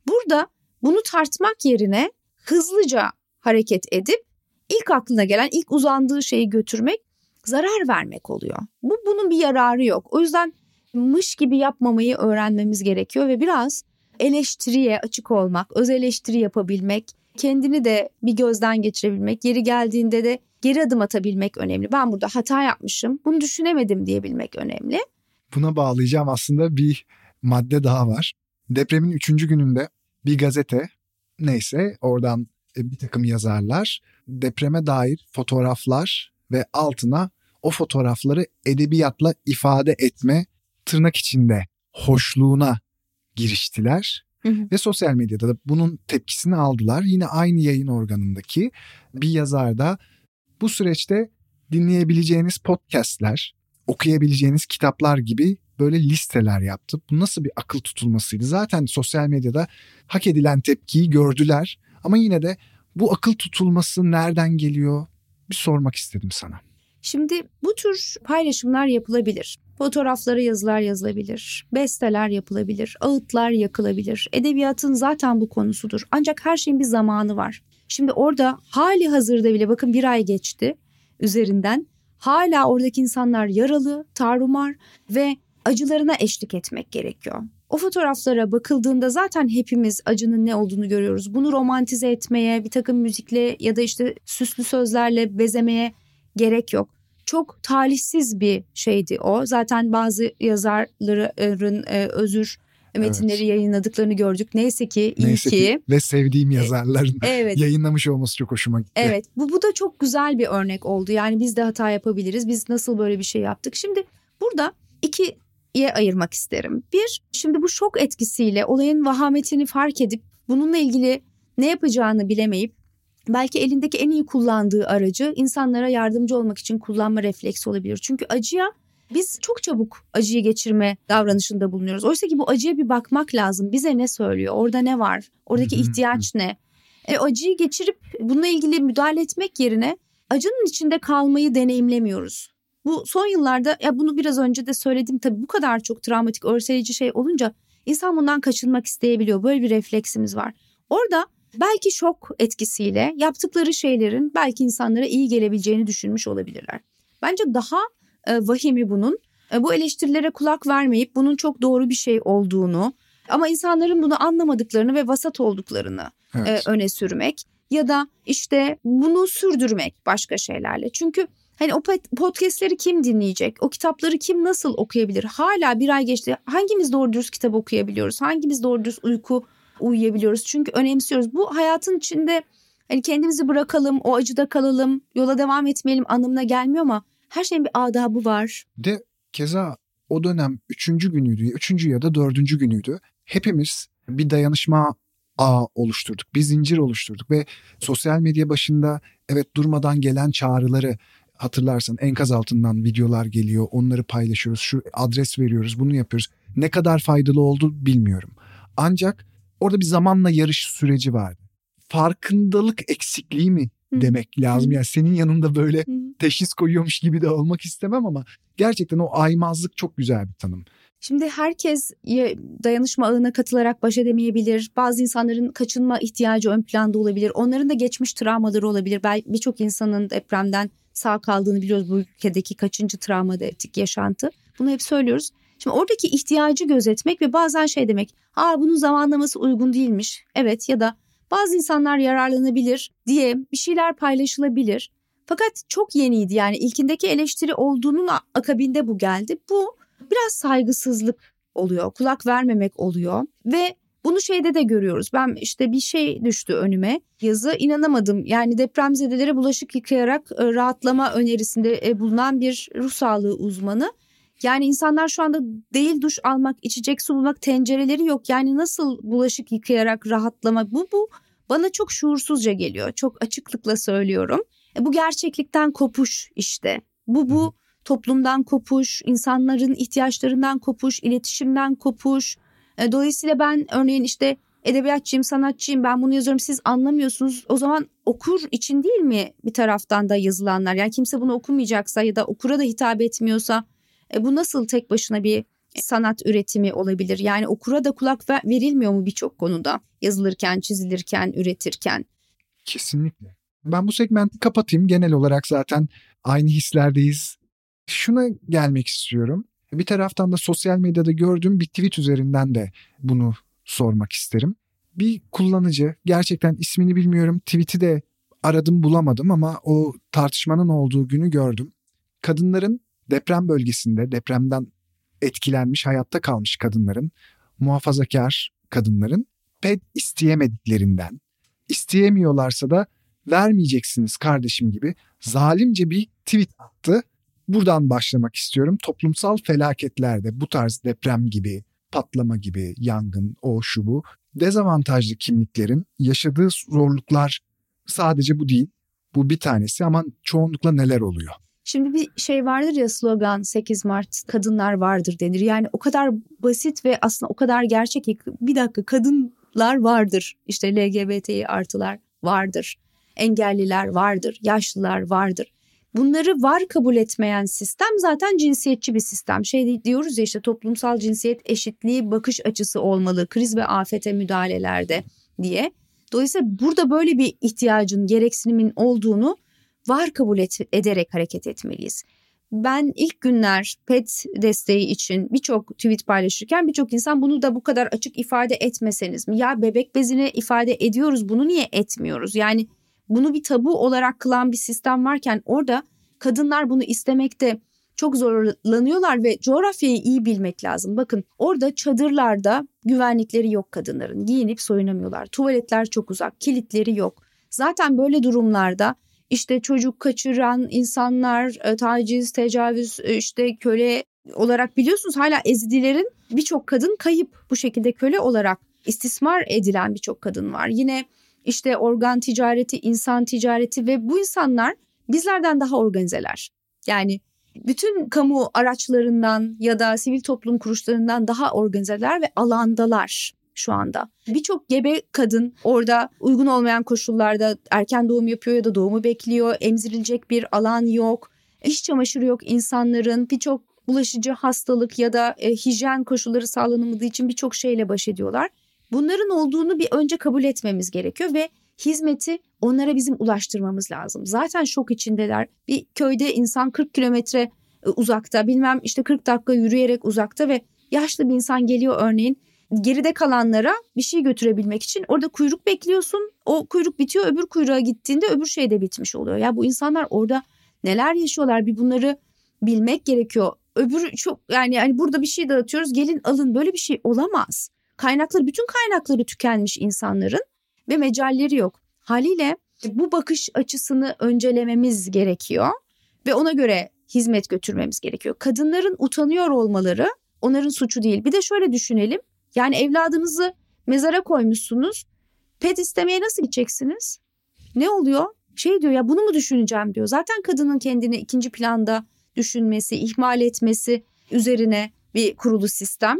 [SPEAKER 3] Burada bunu tartmak yerine hızlıca hareket edip ilk aklına gelen ilk uzandığı şeyi götürmek zarar vermek oluyor. Bu bunun bir yararı yok. O yüzden mış gibi yapmamayı öğrenmemiz gerekiyor ve biraz eleştiriye açık olmak, öz eleştiri yapabilmek, kendini de bir gözden geçirebilmek, yeri geldiğinde de geri adım atabilmek önemli. Ben burada hata yapmışım, bunu düşünemedim diyebilmek önemli.
[SPEAKER 2] Buna bağlayacağım aslında bir madde daha var. Depremin üçüncü gününde bir gazete neyse oradan e, bir takım yazarlar depreme dair fotoğraflar ve altına o fotoğrafları edebiyatla ifade etme tırnak içinde hoşluğuna giriştiler. Ve sosyal medyada da bunun tepkisini aldılar. Yine aynı yayın organındaki bir yazar da bu süreçte dinleyebileceğiniz podcastler, okuyabileceğiniz kitaplar gibi böyle listeler yaptı. Bu nasıl bir akıl tutulmasıydı? Zaten sosyal medyada hak edilen tepkiyi gördüler ama yine de bu akıl tutulması nereden geliyor? Bir sormak istedim sana.
[SPEAKER 3] Şimdi bu tür paylaşımlar yapılabilir. Fotoğraflara yazılar yazılabilir, besteler yapılabilir, ağıtlar yakılabilir. Edebiyatın zaten bu konusudur. Ancak her şeyin bir zamanı var. Şimdi orada hali hazırda bile bakın bir ay geçti üzerinden. Hala oradaki insanlar yaralı, tarumar ve acılarına eşlik etmek gerekiyor. O fotoğraflara bakıldığında zaten hepimiz acının ne olduğunu görüyoruz. Bunu romantize etmeye, bir takım müzikle ya da işte süslü sözlerle bezemeye gerek yok. Çok talihsiz bir şeydi o. Zaten bazı yazarların e, özür metinleri evet. yayınladıklarını gördük. Neyse ki iyi Neyse ki. ki.
[SPEAKER 2] Ve sevdiğim e, yazarların evet. yayınlamış olması çok hoşuma gitti.
[SPEAKER 3] Evet bu, bu da çok güzel bir örnek oldu. Yani biz de hata yapabiliriz. Biz nasıl böyle bir şey yaptık. Şimdi burada iki ikiye ayırmak isterim. Bir, şimdi bu şok etkisiyle olayın vahametini fark edip bununla ilgili ne yapacağını bilemeyip belki elindeki en iyi kullandığı aracı insanlara yardımcı olmak için kullanma refleksi olabilir. Çünkü acıya biz çok çabuk acıyı geçirme davranışında bulunuyoruz. Oysa ki bu acıya bir bakmak lazım. Bize ne söylüyor? Orada ne var? Oradaki ihtiyaç ne? E, acıyı geçirip bununla ilgili müdahale etmek yerine acının içinde kalmayı deneyimlemiyoruz. Bu son yıllarda ya bunu biraz önce de söyledim tabii bu kadar çok travmatik örseleyici şey olunca insan bundan kaçınmak isteyebiliyor. Böyle bir refleksimiz var. Orada belki şok etkisiyle yaptıkları şeylerin belki insanlara iyi gelebileceğini düşünmüş olabilirler. Bence daha e, vahimi bunun e, bu eleştirilere kulak vermeyip bunun çok doğru bir şey olduğunu ama insanların bunu anlamadıklarını ve vasat olduklarını e, evet. e, öne sürmek ya da işte bunu sürdürmek başka şeylerle. Çünkü hani o podcastleri kim dinleyecek? O kitapları kim nasıl okuyabilir? Hala bir ay geçti. Hangimiz doğru dürüst kitap okuyabiliyoruz? Hangimiz doğru dürüst uyku uyuyabiliyoruz? Çünkü önemsiyoruz. Bu hayatın içinde hani kendimizi bırakalım, o acıda kalalım, yola devam etmeyelim anlamına gelmiyor ama her şeyin bir adabı var.
[SPEAKER 2] De keza o dönem üçüncü günüydü, üçüncü ya da dördüncü günüydü. Hepimiz bir dayanışma ağ oluşturduk. Bir zincir oluşturduk ve sosyal medya başında evet durmadan gelen çağrıları hatırlarsan enkaz altından videolar geliyor. Onları paylaşıyoruz. Şu adres veriyoruz. Bunu yapıyoruz. Ne kadar faydalı oldu bilmiyorum. Ancak orada bir zamanla yarış süreci vardı. Farkındalık eksikliği mi demek lazım. Yani senin yanında böyle teşhis koyuyormuş gibi de olmak istemem ama gerçekten o aymazlık çok güzel bir tanım.
[SPEAKER 3] Şimdi herkes dayanışma ağına katılarak baş edemeyebilir. Bazı insanların kaçınma ihtiyacı ön planda olabilir. Onların da geçmiş travmaları olabilir. Birçok insanın depremden sağ kaldığını biliyoruz bu ülkedeki kaçıncı travmatik yaşantı. Bunu hep söylüyoruz. Şimdi oradaki ihtiyacı gözetmek ve bazen şey demek. Aa bunun zamanlaması uygun değilmiş. Evet ya da bazı insanlar yararlanabilir diye bir şeyler paylaşılabilir. Fakat çok yeniydi yani ilkindeki eleştiri olduğunun akabinde bu geldi. Bu biraz saygısızlık oluyor, kulak vermemek oluyor ve bunu şeyde de görüyoruz. Ben işte bir şey düştü önüme. Yazı inanamadım. Yani depremzedelere bulaşık yıkayarak e, rahatlama önerisinde e, bulunan bir ruh sağlığı uzmanı. Yani insanlar şu anda değil duş almak, içecek su bulmak tencereleri yok. Yani nasıl bulaşık yıkayarak rahatlama bu bu bana çok şuursuzca geliyor. Çok açıklıkla söylüyorum. E, bu gerçeklikten kopuş işte. Bu bu toplumdan kopuş, insanların ihtiyaçlarından kopuş, iletişimden kopuş. E, dolayısıyla ben örneğin işte edebiyatçıyım, sanatçıyım ben bunu yazıyorum siz anlamıyorsunuz. O zaman okur için değil mi bir taraftan da yazılanlar? Yani kimse bunu okumayacaksa ya da okura da hitap etmiyorsa e, bu nasıl tek başına bir sanat üretimi olabilir? Yani okura da kulak verilmiyor mu birçok konuda yazılırken, çizilirken, üretirken?
[SPEAKER 2] Kesinlikle. Ben bu segmenti kapatayım. Genel olarak zaten aynı hislerdeyiz. Şuna gelmek istiyorum. Bir taraftan da sosyal medyada gördüğüm bir tweet üzerinden de bunu sormak isterim. Bir kullanıcı gerçekten ismini bilmiyorum tweet'i de aradım bulamadım ama o tartışmanın olduğu günü gördüm. Kadınların deprem bölgesinde depremden etkilenmiş hayatta kalmış kadınların muhafazakar kadınların ped isteyemediklerinden isteyemiyorlarsa da vermeyeceksiniz kardeşim gibi zalimce bir tweet attı Buradan başlamak istiyorum. Toplumsal felaketlerde bu tarz deprem gibi, patlama gibi, yangın, o şu bu dezavantajlı kimliklerin yaşadığı zorluklar sadece bu değil. Bu bir tanesi ama çoğunlukla neler oluyor?
[SPEAKER 3] Şimdi bir şey vardır ya slogan 8 Mart kadınlar vardır denir. Yani o kadar basit ve aslında o kadar gerçek ki bir dakika kadınlar vardır. İşte LGBTİ artılar vardır. Engelliler vardır, yaşlılar vardır bunları var kabul etmeyen sistem zaten cinsiyetçi bir sistem. Şey diyoruz ya işte toplumsal cinsiyet eşitliği bakış açısı olmalı kriz ve afete müdahalelerde diye. Dolayısıyla burada böyle bir ihtiyacın, gereksinimin olduğunu var kabul et, ederek hareket etmeliyiz. Ben ilk günler PET desteği için birçok tweet paylaşırken birçok insan bunu da bu kadar açık ifade etmeseniz mi? Ya bebek bezini ifade ediyoruz bunu niye etmiyoruz? Yani bunu bir tabu olarak kılan bir sistem varken orada kadınlar bunu istemekte çok zorlanıyorlar ve coğrafyayı iyi bilmek lazım. Bakın orada çadırlarda güvenlikleri yok kadınların. Giyinip soyunamıyorlar. Tuvaletler çok uzak, kilitleri yok. Zaten böyle durumlarda işte çocuk kaçıran insanlar, e, taciz, tecavüz, e, işte köle olarak biliyorsunuz hala ezidilerin birçok kadın kayıp bu şekilde köle olarak istismar edilen birçok kadın var. Yine işte organ ticareti, insan ticareti ve bu insanlar bizlerden daha organizeler. Yani bütün kamu araçlarından ya da sivil toplum kuruluşlarından daha organizeler ve alandalar şu anda. Birçok gebe kadın orada uygun olmayan koşullarda erken doğum yapıyor ya da doğumu bekliyor. Emzirilecek bir alan yok. İş çamaşırı yok insanların. Birçok bulaşıcı hastalık ya da e, hijyen koşulları sağlanamadığı için birçok şeyle baş ediyorlar. Bunların olduğunu bir önce kabul etmemiz gerekiyor ve hizmeti onlara bizim ulaştırmamız lazım. Zaten şok içindeler. Bir köyde insan 40 kilometre e, uzakta bilmem işte 40 dakika yürüyerek uzakta ve yaşlı bir insan geliyor örneğin geride kalanlara bir şey götürebilmek için orada kuyruk bekliyorsun. O kuyruk bitiyor öbür kuyruğa gittiğinde öbür şey de bitmiş oluyor. Ya bu insanlar orada neler yaşıyorlar bir bunları bilmek gerekiyor. Öbür çok yani yani burada bir şey dağıtıyoruz gelin alın böyle bir şey olamaz. Kaynakları bütün kaynakları tükenmiş insanların ve mecalleri yok. Haliyle bu bakış açısını öncelememiz gerekiyor ve ona göre hizmet götürmemiz gerekiyor. Kadınların utanıyor olmaları onların suçu değil. Bir de şöyle düşünelim. Yani evladınızı mezara koymuşsunuz. Pet istemeye nasıl gideceksiniz? Ne oluyor? Şey diyor ya bunu mu düşüneceğim diyor. Zaten kadının kendini ikinci planda düşünmesi, ihmal etmesi üzerine bir kurulu sistem.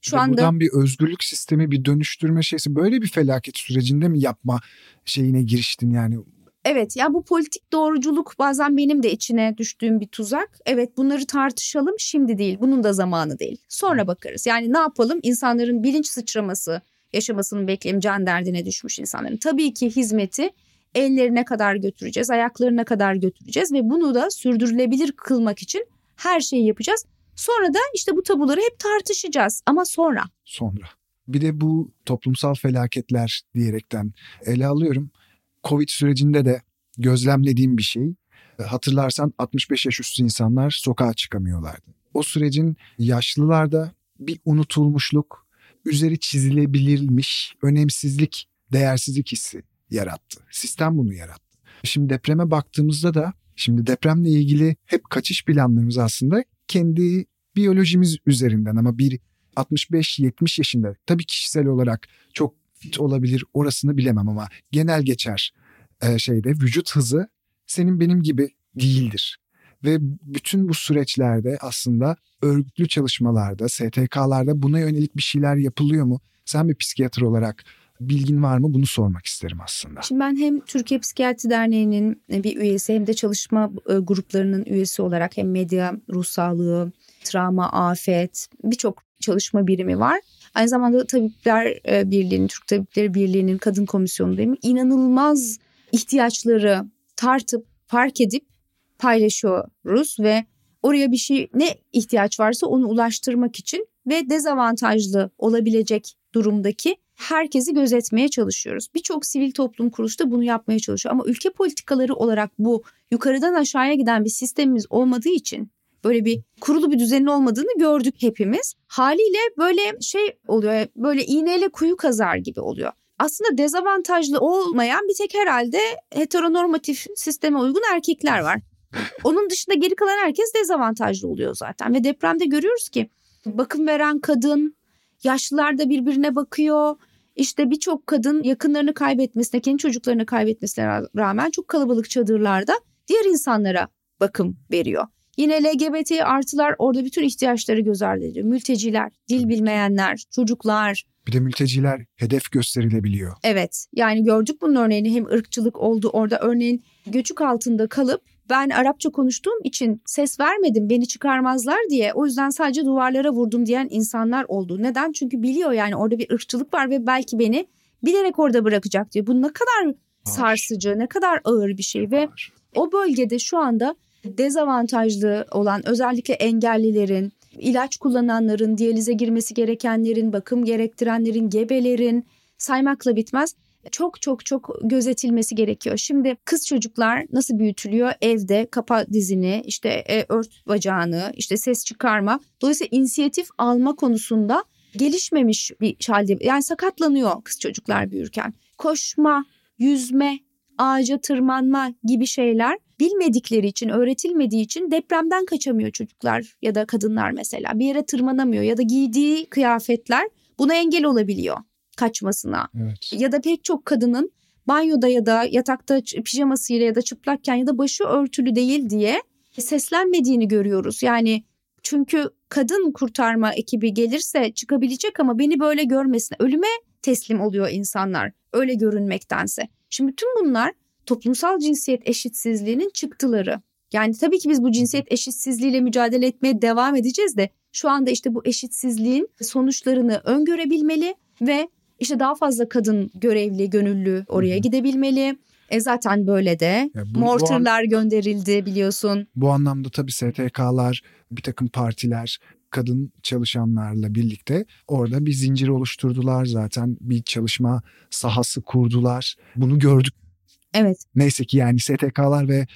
[SPEAKER 2] Şu anda buradan bir özgürlük sistemi, bir dönüştürme şeysi böyle bir felaket sürecinde mi yapma şeyine giriştin yani?
[SPEAKER 3] Evet ya bu politik doğruculuk bazen benim de içine düştüğüm bir tuzak. Evet bunları tartışalım şimdi değil bunun da zamanı değil. Sonra bakarız yani ne yapalım insanların bilinç sıçraması yaşamasını bekleyelim can derdine düşmüş insanların. Tabii ki hizmeti ellerine kadar götüreceğiz ayaklarına kadar götüreceğiz ve bunu da sürdürülebilir kılmak için her şeyi yapacağız. Sonra da işte bu tabuları hep tartışacağız ama sonra.
[SPEAKER 2] Sonra. Bir de bu toplumsal felaketler diyerekten ele alıyorum. Covid sürecinde de gözlemlediğim bir şey. Hatırlarsan 65 yaş üstü insanlar sokağa çıkamıyorlardı. O sürecin yaşlılarda bir unutulmuşluk, üzeri çizilebilirmiş önemsizlik, değersizlik hissi yarattı. Sistem bunu yarattı. Şimdi depreme baktığımızda da şimdi depremle ilgili hep kaçış planlarımız aslında kendi biyolojimiz üzerinden ama bir 65-70 yaşında tabii kişisel olarak çok fit olabilir orasını bilemem ama genel geçer e, şeyde vücut hızı senin benim gibi değildir. Ve bütün bu süreçlerde aslında örgütlü çalışmalarda, STK'larda buna yönelik bir şeyler yapılıyor mu? Sen bir psikiyatr olarak bilgin var mı bunu sormak isterim aslında.
[SPEAKER 3] Şimdi ben hem Türkiye Psikiyatri Derneği'nin bir üyesi hem de çalışma e, gruplarının üyesi olarak hem medya, ruh sağlığı, travma, afet birçok çalışma birimi var. Aynı zamanda Tabipler e, Birliği'nin, Türk Tabipleri Birliği'nin kadın komisyonundayım. İnanılmaz ihtiyaçları tartıp, fark edip paylaşıyoruz ve oraya bir şey ne ihtiyaç varsa onu ulaştırmak için ve dezavantajlı olabilecek durumdaki herkesi gözetmeye çalışıyoruz. Birçok sivil toplum kuruluşu da bunu yapmaya çalışıyor ama ülke politikaları olarak bu yukarıdan aşağıya giden bir sistemimiz olmadığı için böyle bir kurulu bir düzenin olmadığını gördük hepimiz. Haliyle böyle şey oluyor böyle iğneyle kuyu kazar gibi oluyor. Aslında dezavantajlı olmayan bir tek herhalde heteronormatif sisteme uygun erkekler var. Onun dışında geri kalan herkes dezavantajlı oluyor zaten ve depremde görüyoruz ki bakım veren kadın, yaşlılar da birbirine bakıyor. İşte birçok kadın yakınlarını kaybetmesine, kendi çocuklarını kaybetmesine rağmen çok kalabalık çadırlarda diğer insanlara bakım veriyor. Yine LGBT artılar orada bütün ihtiyaçları göz ardı ediyor. Mülteciler, dil bilmeyenler, çocuklar.
[SPEAKER 2] Bir de mülteciler hedef gösterilebiliyor.
[SPEAKER 3] Evet yani gördük bunun örneğini hem ırkçılık oldu orada örneğin göçük altında kalıp ben Arapça konuştuğum için ses vermedim beni çıkarmazlar diye o yüzden sadece duvarlara vurdum diyen insanlar oldu. Neden? Çünkü biliyor yani orada bir ırkçılık var ve belki beni bilerek orada bırakacak diyor. Bu ne kadar sarsıcı, ne kadar ağır bir şey ve o bölgede şu anda dezavantajlı olan özellikle engellilerin, ilaç kullananların, diyalize girmesi gerekenlerin, bakım gerektirenlerin, gebelerin saymakla bitmez çok çok çok gözetilmesi gerekiyor. Şimdi kız çocuklar nasıl büyütülüyor? Evde kapa dizini, işte e, ört bacağını, işte ses çıkarma. Dolayısıyla inisiyatif alma konusunda gelişmemiş bir halde. Yani sakatlanıyor kız çocuklar büyürken. Koşma, yüzme, ağaca tırmanma gibi şeyler bilmedikleri için, öğretilmediği için depremden kaçamıyor çocuklar ya da kadınlar mesela. Bir yere tırmanamıyor ya da giydiği kıyafetler buna engel olabiliyor kaçmasına. Evet. Ya da pek çok kadının banyoda ya da yatakta pijamasıyla ya da çıplakken ya da başı örtülü değil diye seslenmediğini görüyoruz. Yani çünkü kadın kurtarma ekibi gelirse çıkabilecek ama beni böyle görmesin. Ölüme teslim oluyor insanlar öyle görünmektense. Şimdi tüm bunlar toplumsal cinsiyet eşitsizliğinin çıktıları. Yani tabii ki biz bu cinsiyet eşitsizliğiyle mücadele etmeye devam edeceğiz de şu anda işte bu eşitsizliğin sonuçlarını öngörebilmeli ve işte daha fazla kadın görevli, gönüllü oraya gidebilmeli. E zaten böyle de bu, mortarlar bu an, gönderildi biliyorsun.
[SPEAKER 2] Bu anlamda tabii STK'lar, bir takım partiler kadın çalışanlarla birlikte orada bir zincir oluşturdular zaten bir çalışma sahası kurdular. Bunu gördük.
[SPEAKER 3] Evet.
[SPEAKER 2] Neyse ki yani STK'lar ve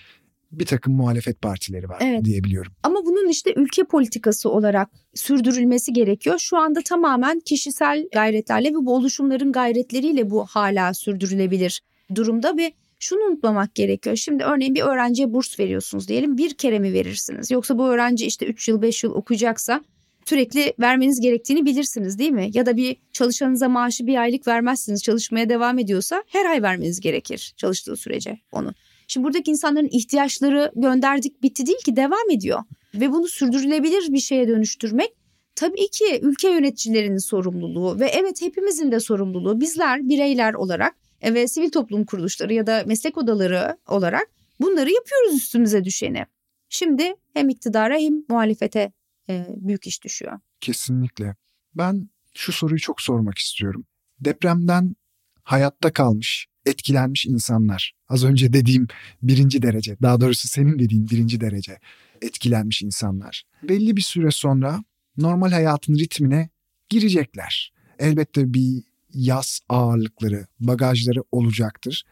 [SPEAKER 2] bir takım muhalefet partileri var evet. diyebiliyorum.
[SPEAKER 3] Ama bunun işte ülke politikası olarak sürdürülmesi gerekiyor. Şu anda tamamen kişisel gayretlerle ve bu oluşumların gayretleriyle bu hala sürdürülebilir durumda ve şunu unutmamak gerekiyor. Şimdi örneğin bir öğrenciye burs veriyorsunuz diyelim bir kere mi verirsiniz? Yoksa bu öğrenci işte 3 yıl 5 yıl okuyacaksa sürekli vermeniz gerektiğini bilirsiniz değil mi? Ya da bir çalışanınıza maaşı bir aylık vermezsiniz çalışmaya devam ediyorsa her ay vermeniz gerekir çalıştığı sürece onu. Şimdi buradaki insanların ihtiyaçları gönderdik bitti değil ki devam ediyor. Ve bunu sürdürülebilir bir şeye dönüştürmek tabii ki ülke yöneticilerinin sorumluluğu ve evet hepimizin de sorumluluğu. Bizler bireyler olarak ve sivil toplum kuruluşları ya da meslek odaları olarak bunları yapıyoruz üstümüze düşeni. Şimdi hem iktidara hem muhalefete e, büyük iş düşüyor.
[SPEAKER 2] Kesinlikle. Ben şu soruyu çok sormak istiyorum. Depremden hayatta kalmış, etkilenmiş insanlar. Az önce dediğim birinci derece, daha doğrusu senin dediğin birinci derece etkilenmiş insanlar. Belli bir süre sonra normal hayatın ritmine girecekler. Elbette bir yaz ağırlıkları, bagajları olacaktır.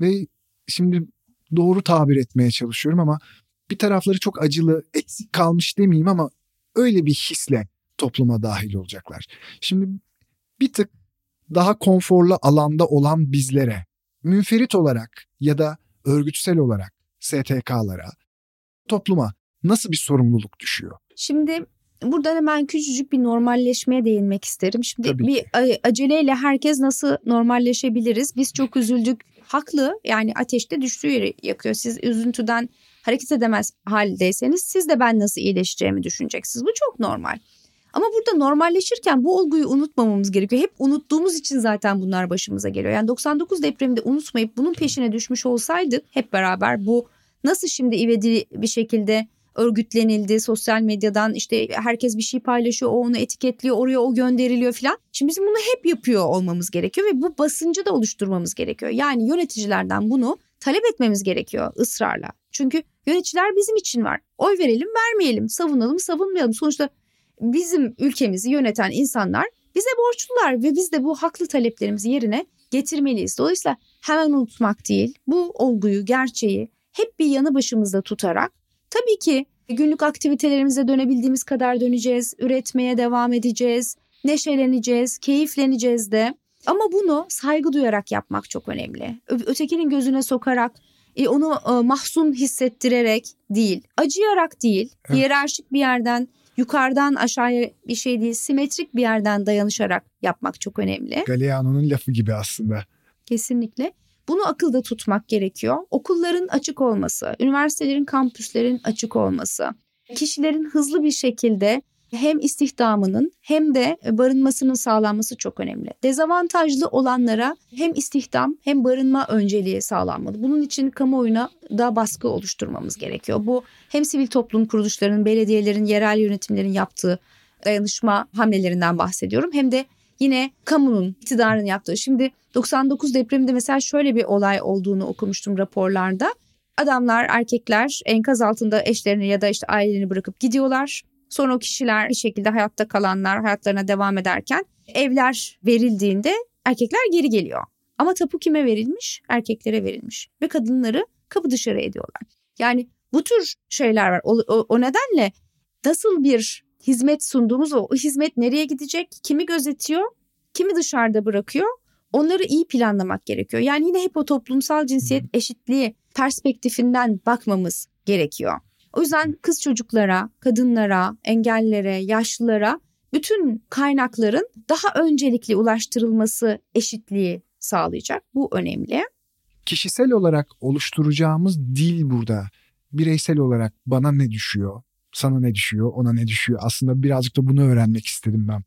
[SPEAKER 2] Ve şimdi doğru tabir etmeye çalışıyorum ama bir tarafları çok acılı, eksik kalmış demeyeyim ama öyle bir hisle topluma dahil olacaklar. Şimdi bir tık daha konforlu alanda olan bizlere münferit olarak ya da örgütsel olarak STK'lara, topluma nasıl bir sorumluluk düşüyor?
[SPEAKER 3] Şimdi buradan hemen küçücük bir normalleşmeye değinmek isterim. Şimdi Tabii bir ki. aceleyle herkes nasıl normalleşebiliriz? Biz çok üzüldük. Haklı yani ateşte düştüğü yeri yakıyor. Siz üzüntüden hareket edemez haldeyseniz siz de ben nasıl iyileşeceğimi düşüneceksiniz. Bu çok normal. Ama burada normalleşirken bu olguyu unutmamamız gerekiyor. Hep unuttuğumuz için zaten bunlar başımıza geliyor. Yani 99 depreminde unutmayıp bunun peşine düşmüş olsaydık hep beraber bu nasıl şimdi ivedi bir şekilde örgütlenildi sosyal medyadan işte herkes bir şey paylaşıyor o onu etiketliyor oraya o gönderiliyor filan. Şimdi bizim bunu hep yapıyor olmamız gerekiyor ve bu basıncı da oluşturmamız gerekiyor. Yani yöneticilerden bunu talep etmemiz gerekiyor ısrarla. Çünkü yöneticiler bizim için var. Oy verelim vermeyelim savunalım savunmayalım. Sonuçta bizim ülkemizi yöneten insanlar bize borçlular ve biz de bu haklı taleplerimizi yerine getirmeliyiz. Dolayısıyla hemen unutmak değil bu olguyu gerçeği hep bir yanı başımızda tutarak tabii ki günlük aktivitelerimize dönebildiğimiz kadar döneceğiz, üretmeye devam edeceğiz, neşeleneceğiz, keyifleneceğiz de. Ama bunu saygı duyarak yapmak çok önemli. Ötekinin gözüne sokarak, e, onu e, mahzun hissettirerek değil, acıyarak değil, evet. hiyerarşik bir yerden yukarıdan aşağıya bir şey değil, simetrik bir yerden dayanışarak yapmak çok önemli.
[SPEAKER 2] Galeano'nun lafı gibi aslında.
[SPEAKER 3] Kesinlikle. Bunu akılda tutmak gerekiyor. Okulların açık olması, üniversitelerin, kampüslerin açık olması, kişilerin hızlı bir şekilde hem istihdamının hem de barınmasının sağlanması çok önemli. Dezavantajlı olanlara hem istihdam hem barınma önceliği sağlanmalı. Bunun için kamuoyuna da baskı oluşturmamız gerekiyor. Bu hem sivil toplum kuruluşlarının, belediyelerin, yerel yönetimlerin yaptığı dayanışma hamlelerinden bahsediyorum. Hem de yine kamunun, iktidarın yaptığı. Şimdi 99 depreminde mesela şöyle bir olay olduğunu okumuştum raporlarda. Adamlar, erkekler enkaz altında eşlerini ya da işte ailelerini bırakıp gidiyorlar. Sonra o kişiler bir şekilde hayatta kalanlar hayatlarına devam ederken evler verildiğinde erkekler geri geliyor. Ama tapu kime verilmiş? Erkeklere verilmiş ve kadınları kapı dışarı ediyorlar. Yani bu tür şeyler var. O, o, o nedenle nasıl bir hizmet sunduğumuz o, o hizmet nereye gidecek? Kimi gözetiyor? Kimi dışarıda bırakıyor? Onları iyi planlamak gerekiyor. Yani yine hep o toplumsal cinsiyet eşitliği perspektifinden bakmamız gerekiyor. O yüzden kız çocuklara, kadınlara, engellilere, yaşlılara bütün kaynakların daha öncelikli ulaştırılması eşitliği sağlayacak. Bu önemli.
[SPEAKER 2] Kişisel olarak oluşturacağımız dil burada. Bireysel olarak bana ne düşüyor, sana ne düşüyor, ona ne düşüyor. Aslında birazcık da bunu öğrenmek istedim ben.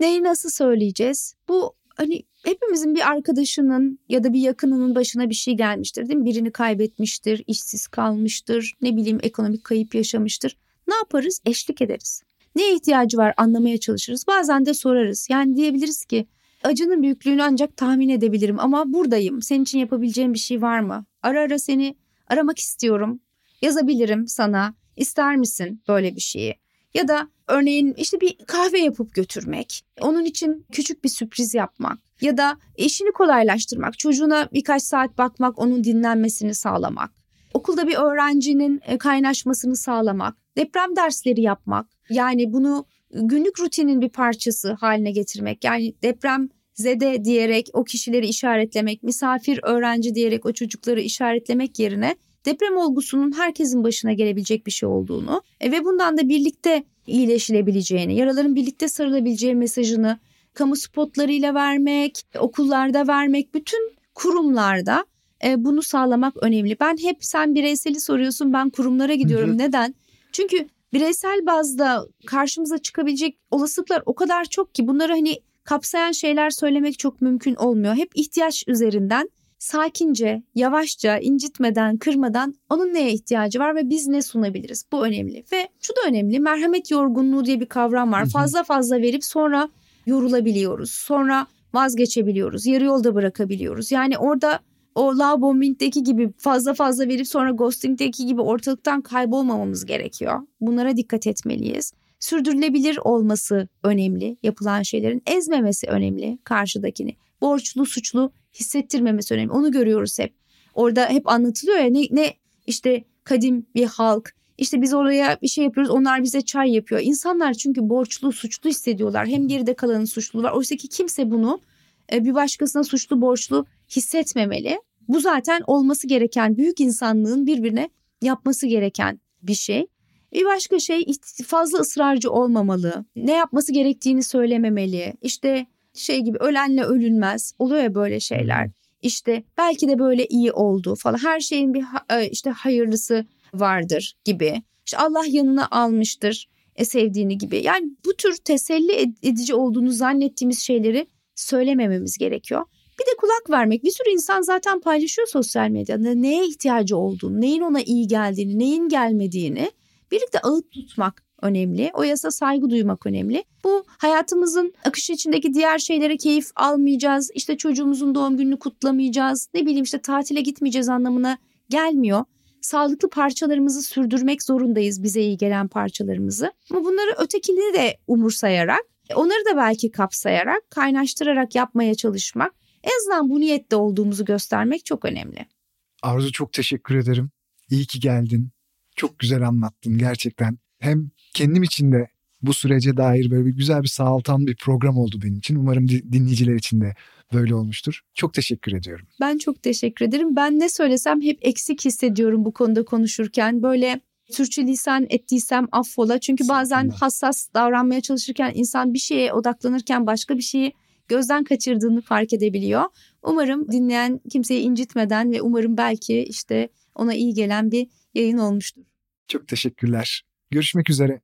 [SPEAKER 3] Neyi nasıl söyleyeceğiz? Bu hani hepimizin bir arkadaşının ya da bir yakınının başına bir şey gelmiştir değil mi? Birini kaybetmiştir, işsiz kalmıştır, ne bileyim ekonomik kayıp yaşamıştır. Ne yaparız? Eşlik ederiz. Neye ihtiyacı var anlamaya çalışırız. Bazen de sorarız. Yani diyebiliriz ki acının büyüklüğünü ancak tahmin edebilirim ama buradayım. Senin için yapabileceğim bir şey var mı? Ara ara seni aramak istiyorum. Yazabilirim sana. İster misin böyle bir şeyi? Ya da örneğin işte bir kahve yapıp götürmek. Onun için küçük bir sürpriz yapmak. Ya da işini kolaylaştırmak. Çocuğuna birkaç saat bakmak, onun dinlenmesini sağlamak. Okulda bir öğrencinin e, kaynaşmasını sağlamak. Deprem dersleri yapmak. Yani bunu günlük rutinin bir parçası haline getirmek. Yani deprem zede diyerek o kişileri işaretlemek, misafir öğrenci diyerek o çocukları işaretlemek yerine deprem olgusunun herkesin başına gelebilecek bir şey olduğunu e, ve bundan da birlikte iyileşilebileceğini, yaraların birlikte sarılabileceği mesajını kamu spotlarıyla vermek, okullarda vermek, bütün kurumlarda e, bunu sağlamak önemli. Ben hep sen bireyseli soruyorsun, ben kurumlara gidiyorum. Hı hı. Neden? Çünkü bireysel bazda karşımıza çıkabilecek olasılıklar o kadar çok ki bunları hani kapsayan şeyler söylemek çok mümkün olmuyor. Hep ihtiyaç üzerinden sakince, yavaşça, incitmeden, kırmadan onun neye ihtiyacı var ve biz ne sunabiliriz? Bu önemli. Ve şu da önemli. Merhamet yorgunluğu diye bir kavram var. Fazla fazla verip sonra yorulabiliyoruz. Sonra vazgeçebiliyoruz. Yarı yolda bırakabiliyoruz. Yani orada o love bombing'deki gibi fazla fazla verip sonra ghosting'deki gibi ortalıktan kaybolmamamız gerekiyor. Bunlara dikkat etmeliyiz. Sürdürülebilir olması önemli. Yapılan şeylerin ezmemesi önemli karşıdakini. Borçlu, suçlu hissettirmemesi önemli. Onu görüyoruz hep. Orada hep anlatılıyor ya ne, ne işte kadim bir halk. İşte biz oraya bir şey yapıyoruz onlar bize çay yapıyor. İnsanlar çünkü borçlu suçlu hissediyorlar. Hem geride kalanın suçlu var. Oysa ki kimse bunu e, bir başkasına suçlu borçlu hissetmemeli. Bu zaten olması gereken büyük insanlığın birbirine yapması gereken bir şey. Bir başka şey fazla ısrarcı olmamalı. Ne yapması gerektiğini söylememeli. İşte şey gibi ölenle ölünmez. Oluyor ya böyle şeyler. İşte belki de böyle iyi oldu falan. Her şeyin bir e, işte hayırlısı vardır gibi. İşte Allah yanına almıştır e, sevdiğini gibi. Yani bu tür teselli edici olduğunu zannettiğimiz şeyleri söylemememiz gerekiyor. Bir de kulak vermek. Bir sürü insan zaten paylaşıyor sosyal medyada neye ihtiyacı olduğunu, neyin ona iyi geldiğini, neyin gelmediğini. Birlikte ağıt tutmak önemli. O yasa saygı duymak önemli. Bu hayatımızın akışı içindeki diğer şeylere keyif almayacağız. İşte çocuğumuzun doğum gününü kutlamayacağız. Ne bileyim işte tatile gitmeyeceğiz anlamına gelmiyor. Sağlıklı parçalarımızı sürdürmek zorundayız bize iyi gelen parçalarımızı. Ama bunları ötekini de umursayarak, onları da belki kapsayarak, kaynaştırarak yapmaya çalışmak, en azından bu niyette olduğumuzu göstermek çok önemli.
[SPEAKER 2] Arzu çok teşekkür ederim. İyi ki geldin. Çok güzel anlattın gerçekten. Hem kendim için de bu sürece dair böyle bir güzel bir sağaltan bir program oldu benim için. Umarım dinleyiciler için de böyle olmuştur. Çok teşekkür ediyorum.
[SPEAKER 3] Ben çok teşekkür ederim. Ben ne söylesem hep eksik hissediyorum bu konuda konuşurken. Böyle sürçülisan ettiysem affola. Çünkü bazen hassas davranmaya çalışırken insan bir şeye odaklanırken başka bir şeyi gözden kaçırdığını fark edebiliyor. Umarım dinleyen kimseyi incitmeden ve umarım belki işte ona iyi gelen bir yayın olmuştur.
[SPEAKER 2] Çok teşekkürler. Görüşmek üzere.